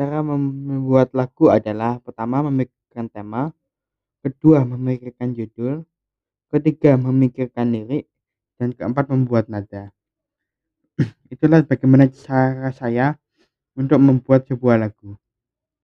Cara membuat lagu adalah pertama memikirkan tema, kedua memikirkan judul, ketiga memikirkan lirik, dan keempat membuat nada. Itulah bagaimana cara saya untuk membuat sebuah lagu.